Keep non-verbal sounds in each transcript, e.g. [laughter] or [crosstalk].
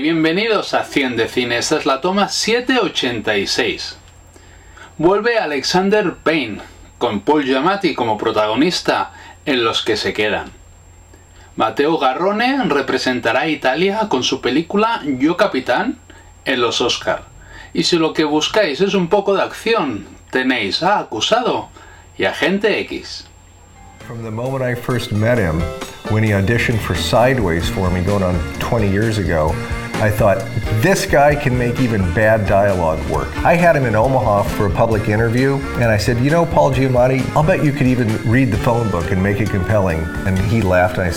bienvenidos a 100 de Cine. Esta es la toma 786. Vuelve Alexander Payne, con Paul Giamatti como protagonista en Los que se quedan. Matteo Garrone representará a Italia con su película Yo Capitán en los Oscar. Y si lo que buscáis es un poco de acción, tenéis a Acusado y Agente X. From the moment I first met him, when he auditioned for Sideways for me going on 20 years ago, I thought, this guy can make even bad dialogue work. I had him in Omaha for a public interview, and I said, You know, Paul Giamatti, I'll bet you could even read the phone book and make it compelling. And he laughed, and I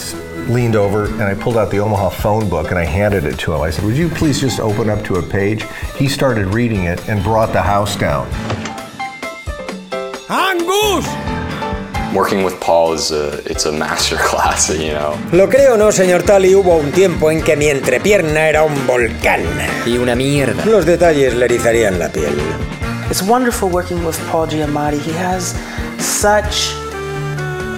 leaned over and I pulled out the Omaha phone book and I handed it to him. I said, Would you please just open up to a page? He started reading it and brought the house down. Angus! Working with Paul is a it's a master [laughs] class, you know. Lo creo o no, señor Talley, hubo un tiempo en que mi entrepierna era un volcán. Y una mierda. Los detalles le erizarían la piel. It's wonderful working with Paul Giamatti. He has such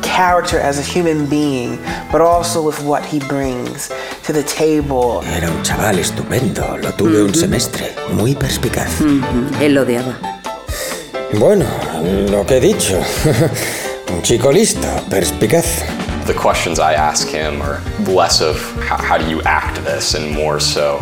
character as a human being, but also with what he brings to the table. Era un chaval estupendo. Lo tuve un semestre. Muy perspicaz. Él lo odiaba. Bueno, lo que he dicho. [laughs] chico listo, perspicaz. The questions I ask him are less of how, how do you act this and more so,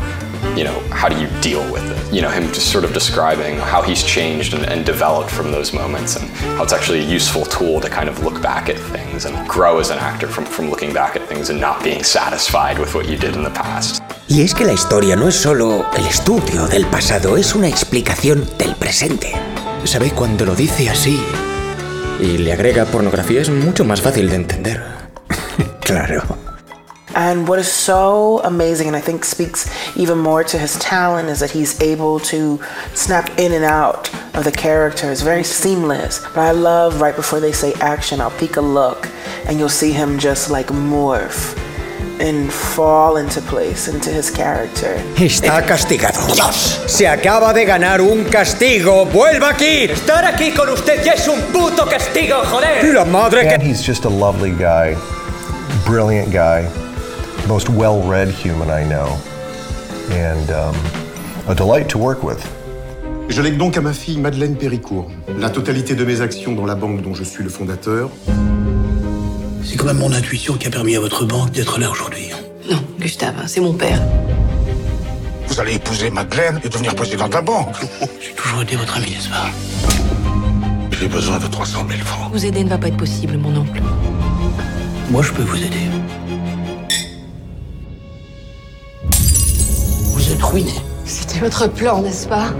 you know, how do you deal with it? You know, him just sort of describing how he's changed and, and developed from those moments and how it's actually a useful tool to kind of look back at things and grow as an actor from, from looking back at things and not being satisfied with what you did in the past. Y es que la historia no es solo el estudio del pasado, es una explicación del presente. ¿Sabe? Cuando lo dice así y le agrega pornografía es mucho más fácil de entender. [laughs] Claro. And what is so amazing, and I think speaks even more to his talent, is that he's able to snap in and out of the character. It's very seamless. But I love right before they say action, I'll peek a look, and you'll see him just like morph and fall into place, into his character. Está castigado. Dios, se acaba de ganar un castigo. ¡Vuelva aquí! Estar aquí con usted ya es un puto castigo, joder. La madre And que... he's just a lovely guy, brilliant guy, most well read human I know, and um, a delight to work with. Je lègue donc à ma fille Madeleine Péricourt la totalité de mes actions dans la banque dont je suis le fondateur. C'est quand même mon intuition qui a permis à votre banque d'être là aujourd'hui. Non, Gustave, c'est mon père. Vous allez épouser Madeleine et devenir président de la banque. [laughs] J'ai toujours été votre ami, n'est-ce pas J'ai besoin de 300 000 francs. Vous aider ne va pas être possible, mon oncle. Moi, je peux vous aider. Vous êtes ruiné. C'était votre plan, n'est-ce pas [laughs]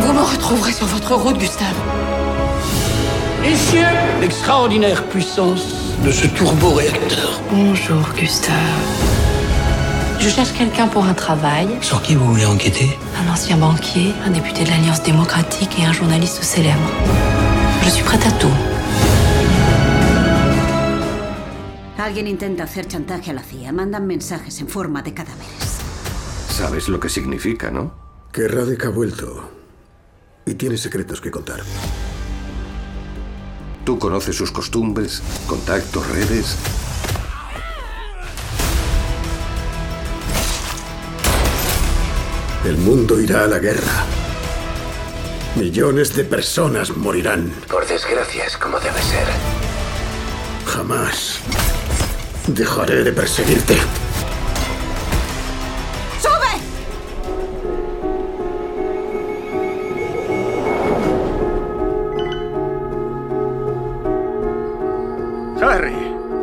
Vous me retrouverez sur votre route, Gustave. Messieurs, l'extraordinaire puissance de ce turbo-réacteur. Bonjour, Gustave. Je cherche quelqu'un pour un travail. Sur qui vous voulez enquêter? Un ancien banquier, un député de l'Alliance démocratique et un journaliste célèbre. Je suis prête à tout. Alguien intenta hacer chantaje a la CIA. Mandan mensajes en forma de cadáveres. Sabes lo que significa, ¿no? Que Radek ha vuelto. Y tiene secretos que contar. Tú conoces sus costumbres, contactos, redes. El mundo irá a la guerra. Millones de personas morirán. Por desgracia es como debe ser. Jamás dejaré de perseguirte.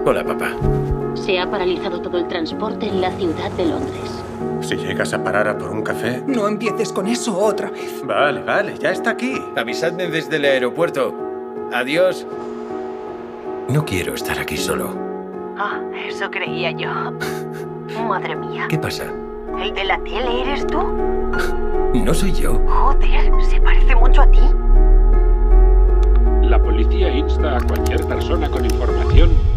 Hola, papá. Se ha paralizado todo el transporte en la ciudad de Londres. Si llegas a parar a por un café... No empieces con eso otra vez. Vale, vale, ya está aquí. Avisadme desde el aeropuerto. Adiós. No quiero estar aquí solo. Ah, eso creía yo. [laughs] Madre mía. ¿Qué pasa? ¿El de la tele eres tú? No soy yo. Joder, se parece mucho a ti. La policía insta a cualquier persona con información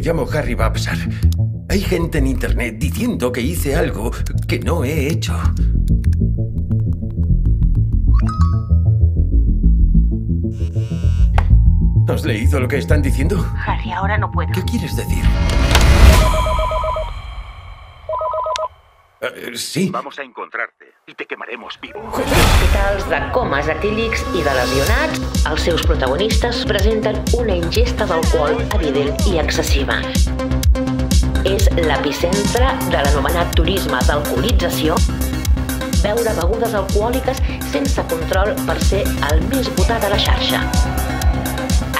Me llamo Harry Babsar. Hay gente en internet diciendo que hice algo que no he hecho. ¿Has leído lo que están diciendo? Harry, ahora no puedo. ¿Qué quieres decir? Sí. Vamos a encontrarte y te quemaremos vivo. hospitals de comes etílics i de lesionats, els seus protagonistes presenten una ingesta d'alcohol evident i excessiva. És l'epicentre de l'anomenat turisme d'alcoholització, beure begudes alcohòliques sense control per ser el més votat a la xarxa.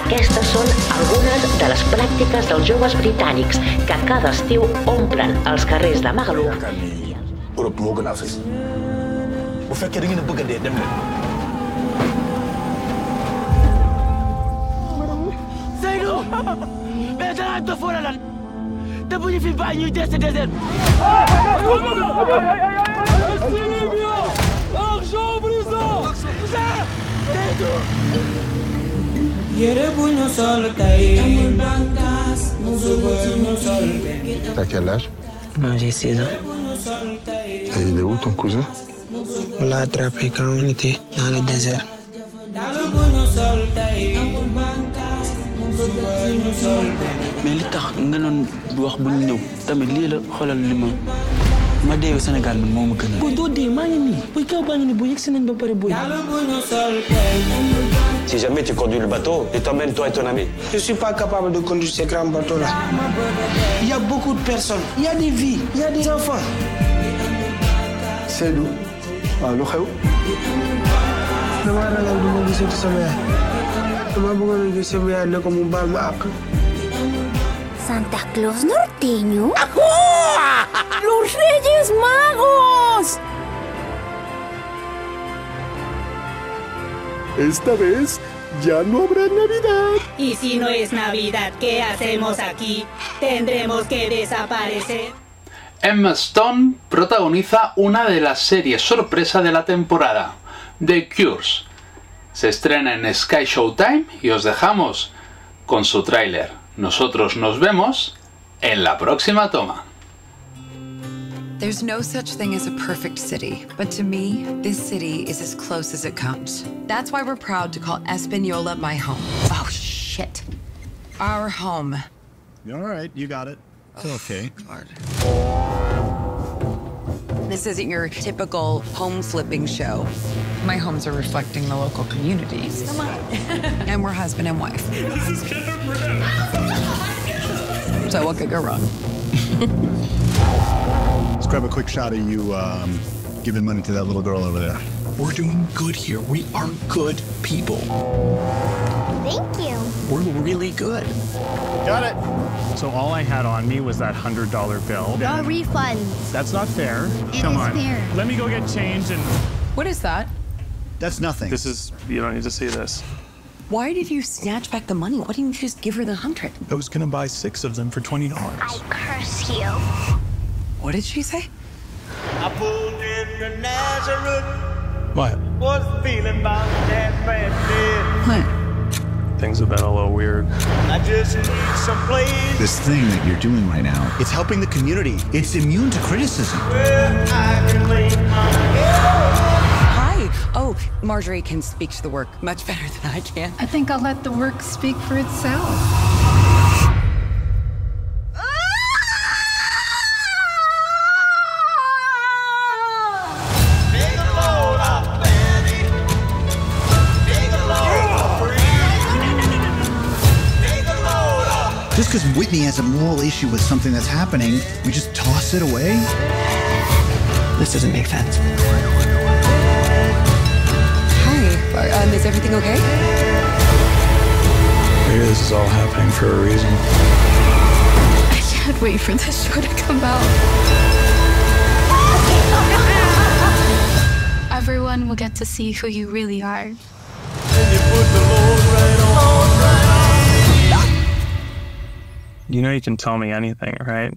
Aquestes són algunes de les pràctiques dels joves britànics que cada estiu omplen els carrers de Magaluf Europe moo gën Afrique bu fekkee da ngeen a bëgg a dee dem leen. Seydou mais danaa dof wala lan te bu ñu fi bàyyi ñuy des désert Argent brisant yére bu ñu sol tey suba ñu sol T'as quel âge Moi j'ai 16 ans. Et il est où ton cousin On l'a attrapé quand on était dans le désert. mais li tax nga doon wax bu ñu ñëw tamit lii la xoolal li ma ma deewee Sénégal man moo ma gën a. booy doo dee maa ngi nii booy kaw baa ngi nii booy yegg si nañ ba pare booy. Si jamais tu conduis le bateau, et t'emmènes toi et ton ami. Je suis pas capable de conduire ces grands bateaux-là. Il y a beaucoup de personnes, il y a des vies, il y a des enfants. Seydou waaw lu xew? Dama ragal du ma gisati sama yaay dama bëggoon a gis sama yaay ne ko mu baal ma àq. Santa Claus norteño? ¡Los Reyes Magos! Esta vez ya no habrá Navidad. Y si no es Navidad, ¿qué hacemos aquí? Tendremos que desaparecer. Emma Stone protagoniza una de las series sorpresa de la temporada, The Cures. Se estrena en Sky Showtime y os dejamos con su tráiler. Nosotros nos vemos en la próxima toma. There's no such thing as a perfect city, but to me, this city is as close as it comes. That's why we're proud to call Espanola my home. Oh, shit. Our home. All right, you got it. It's okay. This isn't your typical home flipping show. My homes are reflecting the local communities. Come on. [laughs] and we're husband and wife. This is Kendra Britain. So what could go wrong? [laughs] Let's grab a quick shot of you um, giving money to that little girl over there. We're doing good here. We are good people. Thank you. We're really good. Got it. So all I had on me was that hundred dollar bill. No refunds. That's not fair. It Come is on. fair. Let me go get change and. What is that? That's nothing. This is. You don't need to see this. Why did you snatch back the money? Why didn't you just give her the hundred? I was gonna buy six of them for twenty dollars. I curse you. What did she say? I pulled into Nazareth. What? Was feeling about that bad What? Things have been a little weird. I just need some place This thing that you're doing right now, it's helping the community. It's immune to criticism. where I can Hi. Oh, Marjorie can speak to the work much better than I can. I think I'll let the work speak for itself. Just because Whitney has a moral issue with something that's happening, we just toss it away? This doesn't make sense. Hi. Um, is everything okay? Maybe this is all happening for a reason. I can't wait for this show to come out. Everyone will get to see who you really are. You know you can tell me anything, right?